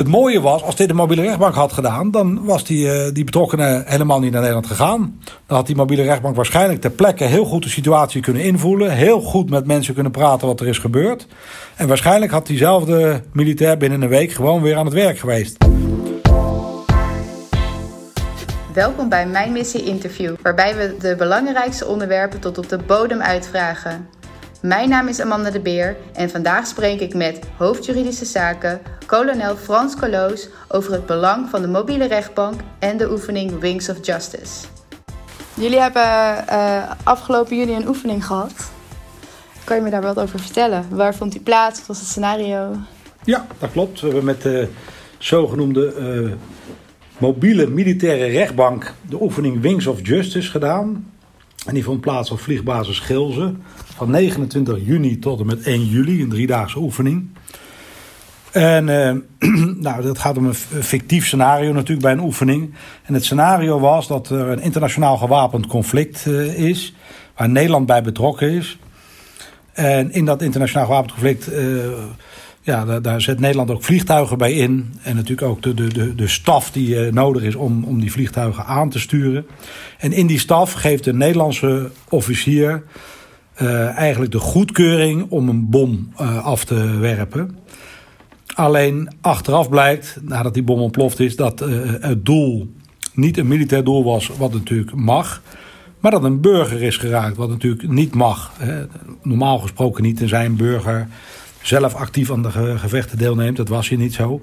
Het mooie was, als dit de mobiele rechtbank had gedaan, dan was die, uh, die betrokkenen helemaal niet naar Nederland gegaan. Dan had die mobiele rechtbank waarschijnlijk ter plekke heel goed de situatie kunnen invoelen. Heel goed met mensen kunnen praten wat er is gebeurd. En waarschijnlijk had diezelfde militair binnen een week gewoon weer aan het werk geweest. Welkom bij Mijn Missie Interview, waarbij we de belangrijkste onderwerpen tot op de bodem uitvragen. Mijn naam is Amanda de Beer en vandaag spreek ik met hoofdjuridische zaken, kolonel Frans Coloos, over het belang van de mobiele rechtbank en de oefening Wings of Justice. Jullie hebben uh, afgelopen juli een oefening gehad. Kan je me daar wat over vertellen? Waar vond die plaats? Wat was het scenario? Ja, dat klopt. We hebben met de zogenoemde uh, mobiele militaire rechtbank de oefening Wings of Justice gedaan. En die vond plaats op vliegbasis Gilze van 29 juni tot en met 1 juli, een driedaagse oefening. En uh, nou, dat gaat om een fictief scenario natuurlijk bij een oefening. En het scenario was dat er een internationaal gewapend conflict uh, is, waar Nederland bij betrokken is. En in dat internationaal gewapend conflict, uh, ja, daar, daar, zet Nederland ook vliegtuigen bij in. En natuurlijk ook de, de, de, de staf die nodig is om, om die vliegtuigen aan te sturen. En in die staf geeft de Nederlandse officier uh, eigenlijk de goedkeuring om een bom uh, af te werpen. Alleen achteraf blijkt, nadat die bom ontploft is, dat uh, het doel niet een militair doel was, wat natuurlijk mag. Maar dat een burger is geraakt, wat natuurlijk niet mag. Normaal gesproken niet, tenzij een burger zelf actief aan de ge gevechten deelneemt. Dat was hier niet zo.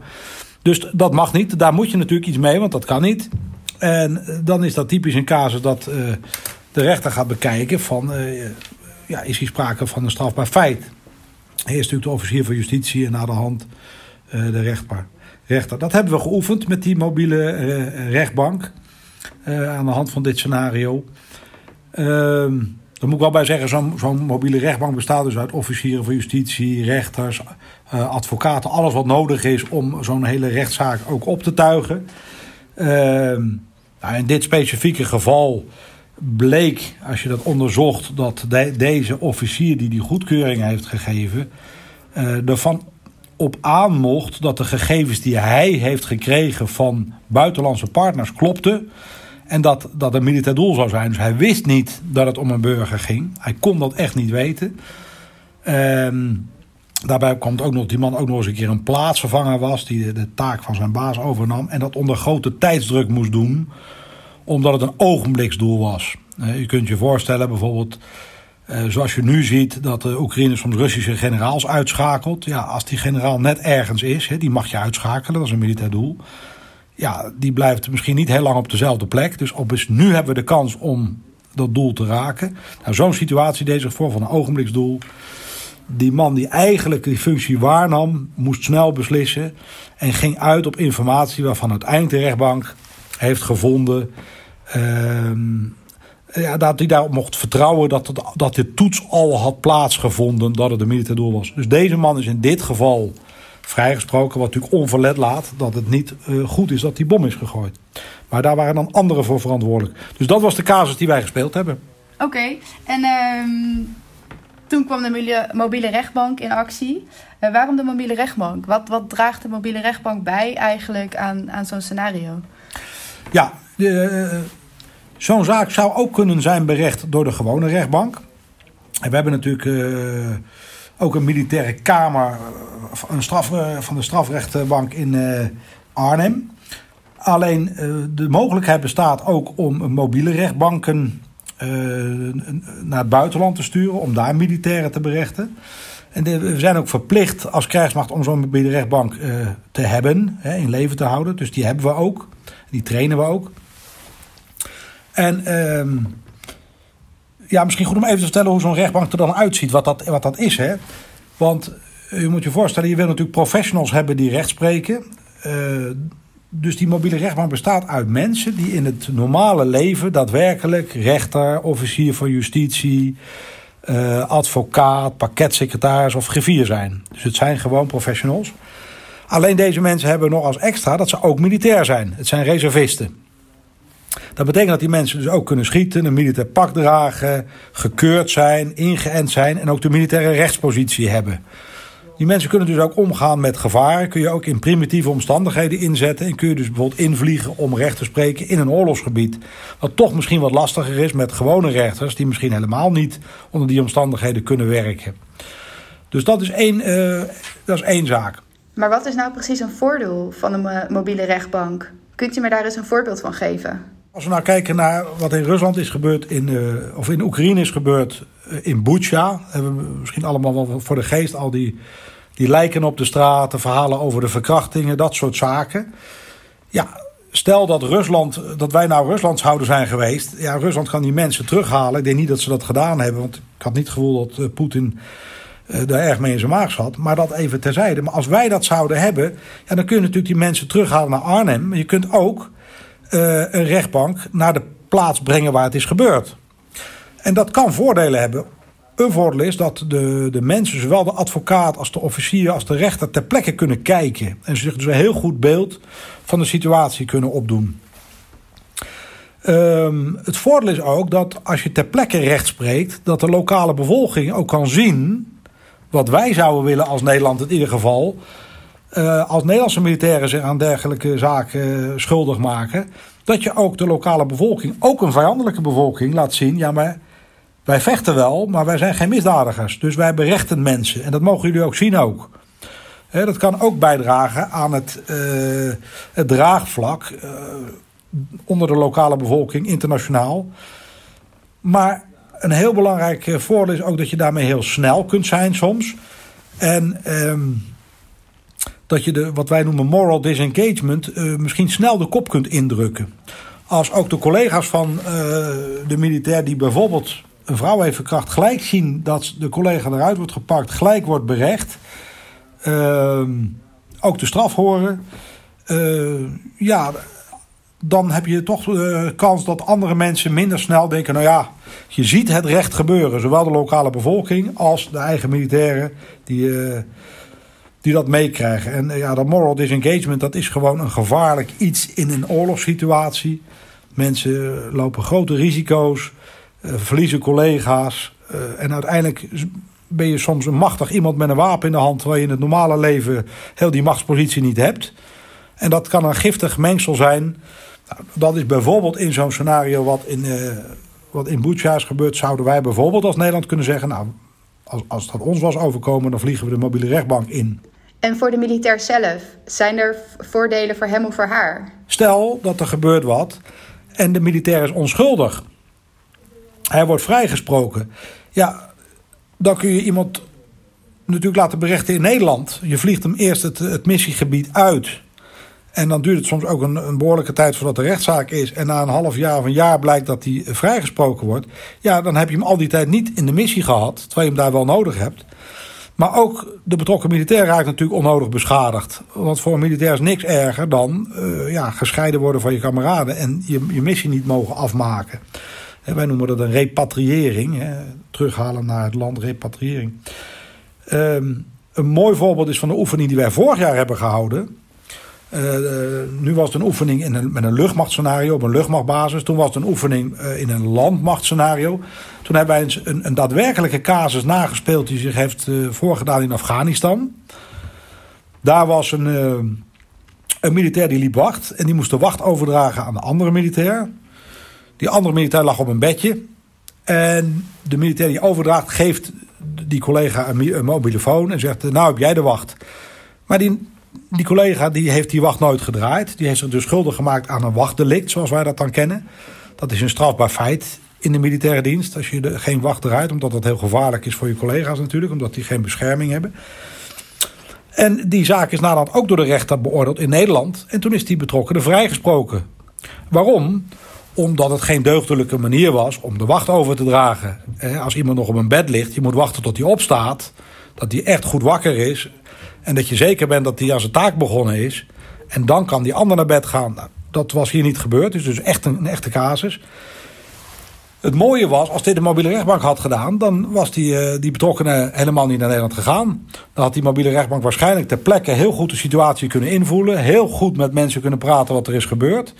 Dus dat mag niet. Daar moet je natuurlijk iets mee, want dat kan niet. En dan is dat typisch een casus dat de rechter gaat bekijken van ja, is hier sprake van een strafbaar feit. Eerst natuurlijk de officier van justitie en na de hand uh, de rechter. Dat hebben we geoefend met die mobiele uh, rechtbank. Uh, aan de hand van dit scenario. Ehm, daar moet ik wel bij zeggen, zo'n zo'n mobiele rechtbank bestaat dus uit officieren van justitie, rechters, advocaten. Alles wat nodig is om zo'n hele rechtszaak ook op te tuigen. Ehm, nou, in dit specifieke geval bleek, als je dat onderzocht, dat de, deze officier die die goedkeuring heeft gegeven, uh, ervan op aan mocht dat de gegevens die hij heeft gekregen van buitenlandse partners klopten. En dat dat een militair doel zou zijn. Dus hij wist niet dat het om een burger ging. Hij kon dat echt niet weten. Ehm, daarbij komt ook nog die man ook nog eens een keer een plaatsvervanger was. Die de taak van zijn baas overnam. En dat onder grote tijdsdruk moest doen omdat het een ogenbliksdoel was. je kunt je voorstellen bijvoorbeeld, eh, zoals je nu ziet, dat de Oekraïne soms Russische generaals uitschakelt. Ja, als die generaal net ergens is, die mag je uitschakelen, dat is een militair doel. Ja, die blijft misschien niet heel lang op dezelfde plek. Dus op is, nu hebben we de kans om dat doel te raken. Nou, zo'n situatie deed zich voor van een ogenbliksdoel. Die man die eigenlijk die functie waarnam, moest snel beslissen. En ging uit op informatie waarvan uiteindelijk de rechtbank heeft gevonden Ehm, ja, dat hij daarop mocht vertrouwen dat, het, dat de toets al had plaatsgevonden dat het een militair doel was. Dus deze man is in dit geval vrijgesproken, wat natuurlijk onverlet laat dat het niet uh, goed is dat die bom is gegooid. Maar daar waren dan anderen voor verantwoordelijk. Dus dat was de casus die wij gespeeld hebben. Oké, en uh, toen kwam de mobiele rechtbank in actie. Uh, waarom de mobiele rechtbank? Wat, wat draagt de mobiele rechtbank bij eigenlijk aan, aan zo'n scenario? Ja, Zo'n zaak zou ook kunnen zijn berecht door de gewone rechtbank. En we hebben natuurlijk uh, ook een militaire kamer eh, een straf, van de strafrechtbank in Arnhem. Alleen de mogelijkheid bestaat ook om mobiele rechtbanken naar het buitenland te sturen, om daar militairen te berechten. En we zijn ook verplicht als krijgsmacht om zo'n mobiele rechtbank te hebben, hè, in leven te houden. Dus die hebben we ook. Die trainen we ook. En uh, ja, misschien goed om even te vertellen hoe zo'n rechtbank er dan uitziet. Wat dat, wat dat is. Hè? Want eh, je moet je voorstellen, je wil natuurlijk professionals hebben die recht spreken. Uh, dus die mobiele rechtbank bestaat uit mensen die in het normale leven daadwerkelijk rechter, officier van justitie, uh, advocaat, pakketsecretaris of griffier zijn. Dus het zijn gewoon professionals. Alleen deze mensen hebben nog als extra dat ze ook militair zijn. Het zijn reservisten. Dat betekent dat die mensen dus ook kunnen schieten, een militair pak dragen, gekeurd zijn, ingeënt zijn en ook de militaire rechtspositie hebben. Die mensen kunnen dus ook omgaan met gevaar. Kun je ook in primitieve omstandigheden inzetten. En kun je dus bijvoorbeeld invliegen om recht te spreken in een oorlogsgebied. Wat toch misschien wat lastiger is met gewone rechters. Die misschien helemaal niet onder die omstandigheden kunnen werken. Dus dat is één, uh, dat is één zaak. Maar wat is nou precies een voordeel van een mobiele rechtbank? Kunt u me daar eens een voorbeeld van geven? Als we nou kijken naar wat in Rusland is gebeurd, in, uh, of in Oekraïne is gebeurd, uh, in Bucha. Hebben we misschien allemaal wel voor de geest al die, die lijken op de straat, de verhalen over de verkrachtingen, dat soort zaken. Ja, stel dat Rusland, dat wij nou Ruslands houden zijn geweest. Ja, Rusland kan die mensen terughalen. Ik denk niet dat ze dat gedaan hebben, want ik had niet het gevoel dat Poetin daar erg mee in zijn maag zat. Maar dat even terzijde. Maar als wij dat zouden hebben, ja, dan kun je natuurlijk die mensen terughalen naar Arnhem. Maar je kunt ook uh, een rechtbank naar de plaats brengen waar het is gebeurd. En dat kan voordelen hebben. Een voordeel is dat de, de mensen, zowel de advocaat als de officier als de rechter, ter plekke kunnen kijken. En zich dus een heel goed beeld van de situatie kunnen opdoen. Um, het voordeel is ook dat als je ter plekke recht spreekt, dat de lokale bevolking ook kan zien wat wij zouden willen als Nederland in ieder geval. Uh, als Nederlandse militairen zich aan dergelijke zaken schuldig maken, dat je ook de lokale bevolking, ook een vijandelijke bevolking, laat zien: ja, maar wij vechten wel, maar wij zijn geen misdadigers. Dus wij berechten mensen. En dat mogen jullie ook zien ook. Dat kan ook bijdragen aan het, uh, het draagvlak onder de lokale bevolking, internationaal. Maar een heel belangrijk voordeel is ook dat je daarmee heel snel kunt zijn soms. En um, dat je de, wat wij noemen moral disengagement uh, misschien snel de kop kunt indrukken. Als ook de collega's van uh, de militair die bijvoorbeeld een vrouw heeft verkracht, gelijk zien dat de collega eruit wordt gepakt, gelijk wordt berecht. Uh, ook de straf horen. Ja, dan heb je toch de kans dat andere mensen minder snel denken: nou ja, je ziet het recht gebeuren. Zowel de lokale bevolking als de eigen militairen die die dat meekrijgen. En ja, dat moral disengagement, dat is gewoon een gevaarlijk iets in een oorlogssituatie. Mensen lopen grote risico's, verliezen collega's. En uiteindelijk ben je soms een machtig iemand met een wapen in de hand... waar je in het normale leven heel die machtspositie niet hebt. En dat kan een giftig mengsel zijn. Nou, dat is bijvoorbeeld in zo'n scenario wat in, wat in Bucha is gebeurd... zouden wij bijvoorbeeld als Nederland kunnen zeggen... nou, als, als dat ons was overkomen, dan vliegen we de mobiele rechtbank in. En voor de militair zelf, zijn er voordelen voor hem of voor haar? Stel dat er gebeurt wat en de militair is onschuldig. Hij wordt vrijgesproken. Ja, dan kun je iemand natuurlijk laten berechten in Nederland. Je vliegt hem eerst het, het missiegebied uit. En dan duurt het soms ook een, een, behoorlijke tijd voordat de rechtszaak is. En na een half jaar of een jaar blijkt dat hij vrijgesproken wordt. Ja, dan heb je hem al die tijd niet in de missie gehad. Terwijl je hem daar wel nodig hebt. Maar ook de betrokken militair raakt natuurlijk onnodig beschadigd. Want voor een militair is niks erger dan uh, ja, gescheiden worden van je kameraden en je, je missie niet mogen afmaken. En wij noemen dat een repatriëring, hè, terughalen naar het land, repatriëring. Um, een mooi voorbeeld is van de oefening die wij vorig jaar hebben gehouden. Uh, nu was het een oefening in een, met een luchtmachtscenario op een luchtmachtbasis. Toen was het een oefening uh, in een landmachtscenario. Toen hebben wij een, een, een, daadwerkelijke casus nagespeeld die zich heeft voorgedaan in Afghanistan. Daar was een, een militair die liep wacht en die moest de wacht overdragen aan de andere militair. Die andere militair lag op een bedje. En de militair die overdraagt geeft die collega een, een mobielefoon en zegt: Nou heb jij de wacht. Maar die die collega die heeft die wacht nooit gedraaid. Die heeft zich dus schuldig gemaakt aan een wachtdelict, zoals wij dat dan kennen. Dat is een strafbaar feit in de militaire dienst. Als je de, geen wacht draait, omdat dat heel gevaarlijk is voor je collega's natuurlijk. Omdat die geen bescherming hebben. En die zaak is nadat ook door de rechter beoordeeld in Nederland. En toen is die betrokkenen vrijgesproken. Waarom? Omdat het geen deugdelijke manier was om de wacht over te dragen. Als iemand nog op een bed ligt, je moet wachten tot hij opstaat. Dat hij echt goed wakker is. En dat je zeker bent dat hij aan zijn taak begonnen is. En dan kan die ander naar bed gaan. Nou, dat was hier niet gebeurd. Dus, dus echt een, echte casus. Het mooie was, als dit de mobiele rechtbank had gedaan, dan was die, uh, die betrokkenen helemaal niet naar Nederland gegaan. Dan had die mobiele rechtbank waarschijnlijk ter plekke heel goed de situatie kunnen invoelen. Heel goed met mensen kunnen praten wat er is gebeurd.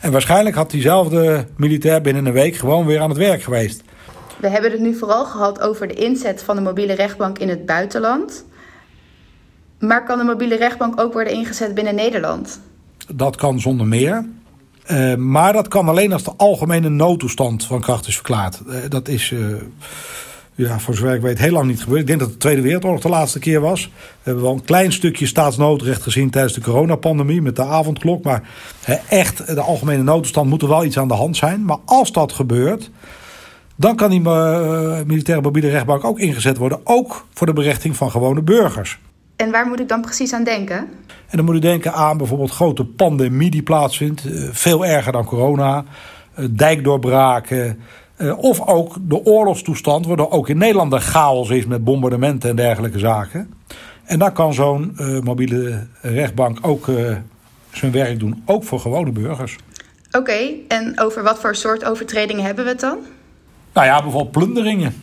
En waarschijnlijk had diezelfde militair binnen een week gewoon weer aan het werk geweest. We hebben het nu vooral gehad over de inzet van de mobiele rechtbank in het buitenland. Maar kan de mobiele rechtbank ook worden ingezet binnen Nederland? Dat kan zonder meer. Uh, maar dat kan alleen als de algemene noodtoestand van kracht is verklaard. Uh, dat is, uh, ja, voor zover ik weet, heel lang niet gebeurd. Ik denk dat de Tweede Wereldoorlog de laatste keer was. We hebben wel een klein stukje staatsnoodrecht gezien tijdens de coronapandemie met de avondklok. Maar echt, de algemene noodtoestand moet er wel iets aan de hand zijn. Maar als dat gebeurt, dan kan die militaire mobiele rechtbank ook ingezet worden. Ook voor de berechting van gewone burgers. En waar moet ik dan precies aan denken? En dan moet u denken aan bijvoorbeeld grote pandemie die plaatsvindt. Eh, veel erger dan corona. Eh, dijkdoorbraken. Eh, of ook de oorlogstoestand, waardoor ook in Nederland een chaos is met bombardementen en dergelijke zaken. En dan kan zo'n mobiele rechtbank ook zijn werk doen, ook voor gewone burgers. Oké, en over wat voor soort overtredingen hebben we het dan? Nou ja, bijvoorbeeld plunderingen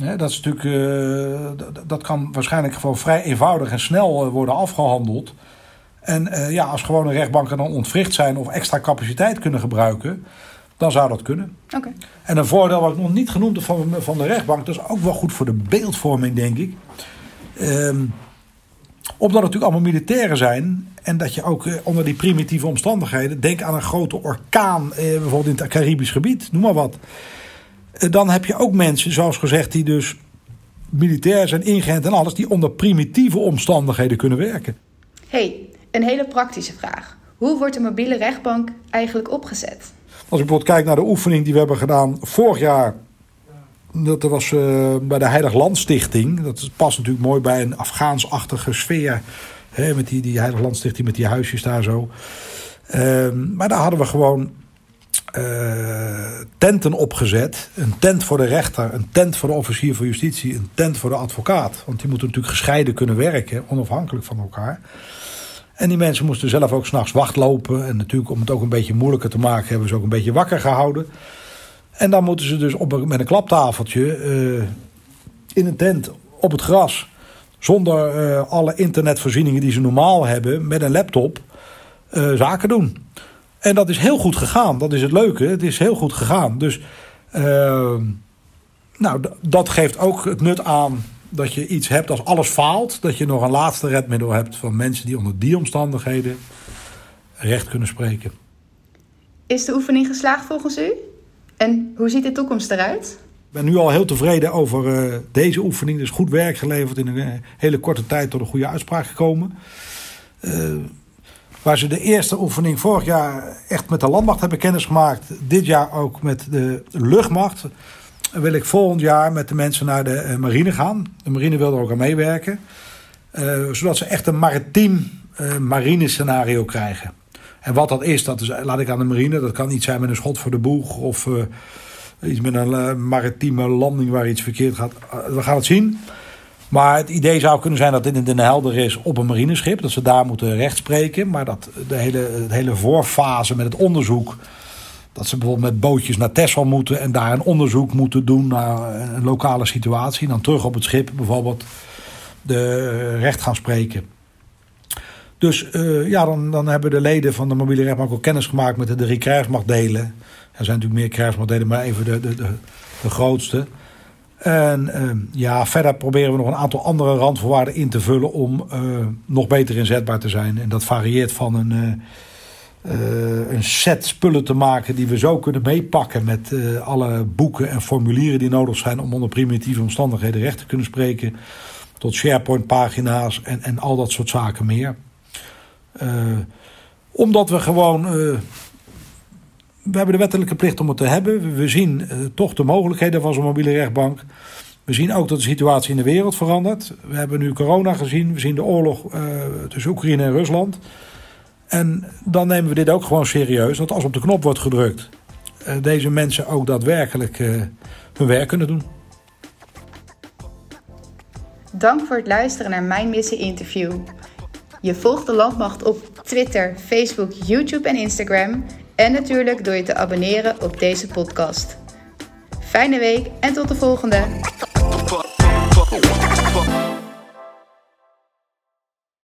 dat, is natuurlijk, uh, dat kan waarschijnlijk gewoon vrij eenvoudig en snel uh, worden afgehandeld. En uh, ja, als gewone rechtbanken dan ontwricht zijn of extra capaciteit kunnen gebruiken, dan zou dat kunnen. Okay. En een voordeel wat ik nog niet genoemd heb van, van de rechtbank, dat is ook wel goed voor de beeldvorming, denk ik. Um, omdat het natuurlijk allemaal militairen zijn. En dat je ook onder die primitieve omstandigheden. Denk aan een grote orkaan. bijvoorbeeld in het Caribisch gebied. Noem maar wat. Eh, dan heb je ook mensen, zoals gezegd, die dus militair zijn ingeënt en alles, die onder primitieve omstandigheden kunnen werken. hey, een hele praktische vraag. Hoe wordt een mobiele rechtbank eigenlijk opgezet? Als ik bijvoorbeeld kijk naar de oefening die we hebben gedaan vorig jaar. Dat was uh, bij de Heilig Landstichting. Dat past natuurlijk mooi bij een Afgaansachtige sfeer. Hè, met die, die Heilig Landstichting, met die huisjes daar zo. Uh, maar daar hadden we gewoon uh, tenten opgezet. Een tent voor de rechter, een tent voor de officier van justitie, een tent voor de advocaat. Want die moeten natuurlijk gescheiden kunnen werken, onafhankelijk van elkaar. En die mensen moesten zelf ook s'nachts wachtlopen. En natuurlijk, om het ook een beetje moeilijker te maken, hebben ze ook een beetje wakker gehouden. En dan moeten ze dus op, met een klaptafeltje uh, in een tent op het gras. Zonder uh, alle internetvoorzieningen die ze normaal hebben, met een laptop zaken doen. En dat is heel goed gegaan. Dat is het leuke. Het is heel goed gegaan. Dus uh, nou, dat geeft ook het nut aan dat je iets hebt als alles faalt. Dat je nog een laatste redmiddel hebt van mensen die onder die omstandigheden recht kunnen spreken. Is de oefening geslaagd volgens u? En hoe ziet de toekomst eruit? Ik ben nu al heel tevreden over uh, deze oefening. Er is goed werk geleverd in een eh, hele korte tijd tot een goede uitspraak gekomen. Uh, Waar ze de eerste oefening vorig jaar echt met de landmacht hebben kennisgemaakt. Dit jaar ook met de luchtmacht. Wil ik volgend jaar met de mensen naar de eh, marine gaan. De marine wil er ook aan meewerken. Uh, zodat ze echt een maritiem uh, marine scenario krijgen. En wat dat is, dat laat ik aan de marine. Dat kan iets zijn met een schot voor de boeg. Of iets met een maritieme landing waar iets verkeerd gaat. we gaan het zien. Maar het idee zou kunnen zijn dat dit in Den Helder is op een marineschip. Dat ze daar moeten rechtspreken. Maar dat de hele, hele voorfase met het onderzoek. Dat ze bijvoorbeeld met bootjes naar Texel moeten. En daar een onderzoek moeten doen naar een lokale situatie. En dan terug op het schip bijvoorbeeld de recht gaan spreken. Dus uh, ja, dan, dan hebben de leden van de mobiele rechtbank ook kennis gemaakt met de drie krijgsmachtdelen. Er zijn natuurlijk meer krijgsmachtdelen, maar even de, de, de grootste. En uh, ja, verder proberen we nog een aantal andere randvoorwaarden in te vullen om uh, nog beter inzetbaar te zijn. En dat varieert van een, uh, een set spullen te maken die we zo kunnen meepakken met alle boeken en formulieren die nodig zijn om onder primitieve omstandigheden recht te kunnen spreken. Tot SharePoint pagina's en, en al dat soort zaken meer. omdat we gewoon we hebben de wettelijke plicht om het te hebben. We zien uh, toch de mogelijkheden van zo'n mobiele rechtbank. We zien ook dat de situatie in de wereld verandert. We hebben nu corona gezien. We zien de oorlog uh, tussen Oekraïne en Rusland. En dan nemen we dit ook gewoon serieus. Dat als op de knop wordt gedrukt, uh, deze mensen ook daadwerkelijk hun werk kunnen doen. Dank voor het luisteren naar mijn missie interview. Je volgt de landmacht op Twitter, Facebook, YouTube en Instagram. En natuurlijk door je te abonneren op deze podcast. Fijne week en tot de volgende!